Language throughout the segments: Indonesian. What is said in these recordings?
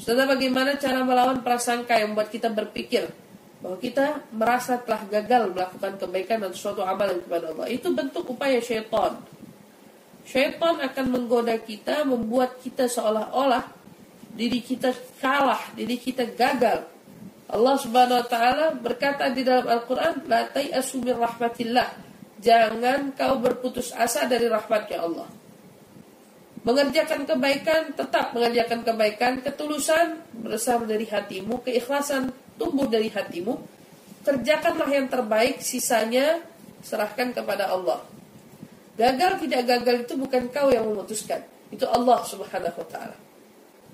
Saudara bagaimana cara melawan prasangka yang membuat kita berpikir bahwa kita merasa telah gagal melakukan kebaikan dan suatu amalan kepada Allah. Itu bentuk upaya syaitan. Syaitan akan menggoda kita, membuat kita seolah-olah diri kita kalah, diri kita gagal. Allah Subhanahu wa taala berkata di dalam Al-Qur'an, "La tayasu min rahmatillah." Jangan kau berputus asa dari rahmatnya Allah. Mengerjakan kebaikan, tetap mengerjakan kebaikan, ketulusan berasal dari hatimu, keikhlasan tumbuh dari hatimu. Kerjakanlah yang terbaik, sisanya serahkan kepada Allah. Gagal tidak gagal itu bukan kau yang memutuskan, itu Allah Subhanahu wa taala.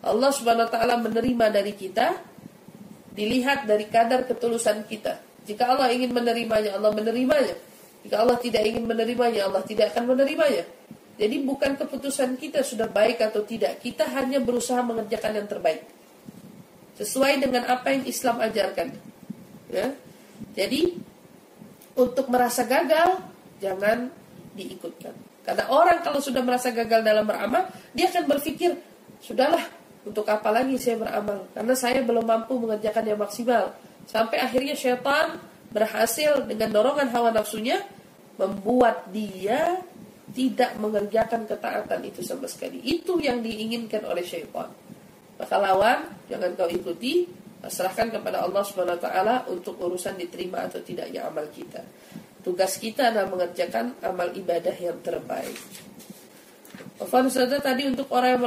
Allah Subhanahu wa taala menerima dari kita dilihat dari kadar ketulusan kita. Jika Allah ingin menerimanya, Allah menerimanya. Jika Allah tidak ingin menerimanya, Allah tidak akan menerimanya. Jadi bukan keputusan kita sudah baik atau tidak. Kita hanya berusaha mengerjakan yang terbaik. Sesuai dengan apa yang Islam ajarkan. Ya. Jadi untuk merasa gagal jangan diikutkan. Karena orang kalau sudah merasa gagal dalam beramal, dia akan berpikir, sudahlah, untuk apa lagi saya beramal? Karena saya belum mampu mengerjakan yang maksimal. Sampai akhirnya syaitan berhasil dengan dorongan hawa nafsunya membuat dia tidak mengerjakan ketaatan itu sama sekali. Itu yang diinginkan oleh syaitan. Maka lawan, jangan kau ikuti, serahkan kepada Allah Subhanahu wa taala untuk urusan diterima atau tidaknya amal kita. Tugas kita adalah mengerjakan amal ibadah yang terbaik. Ofan tadi untuk orang yang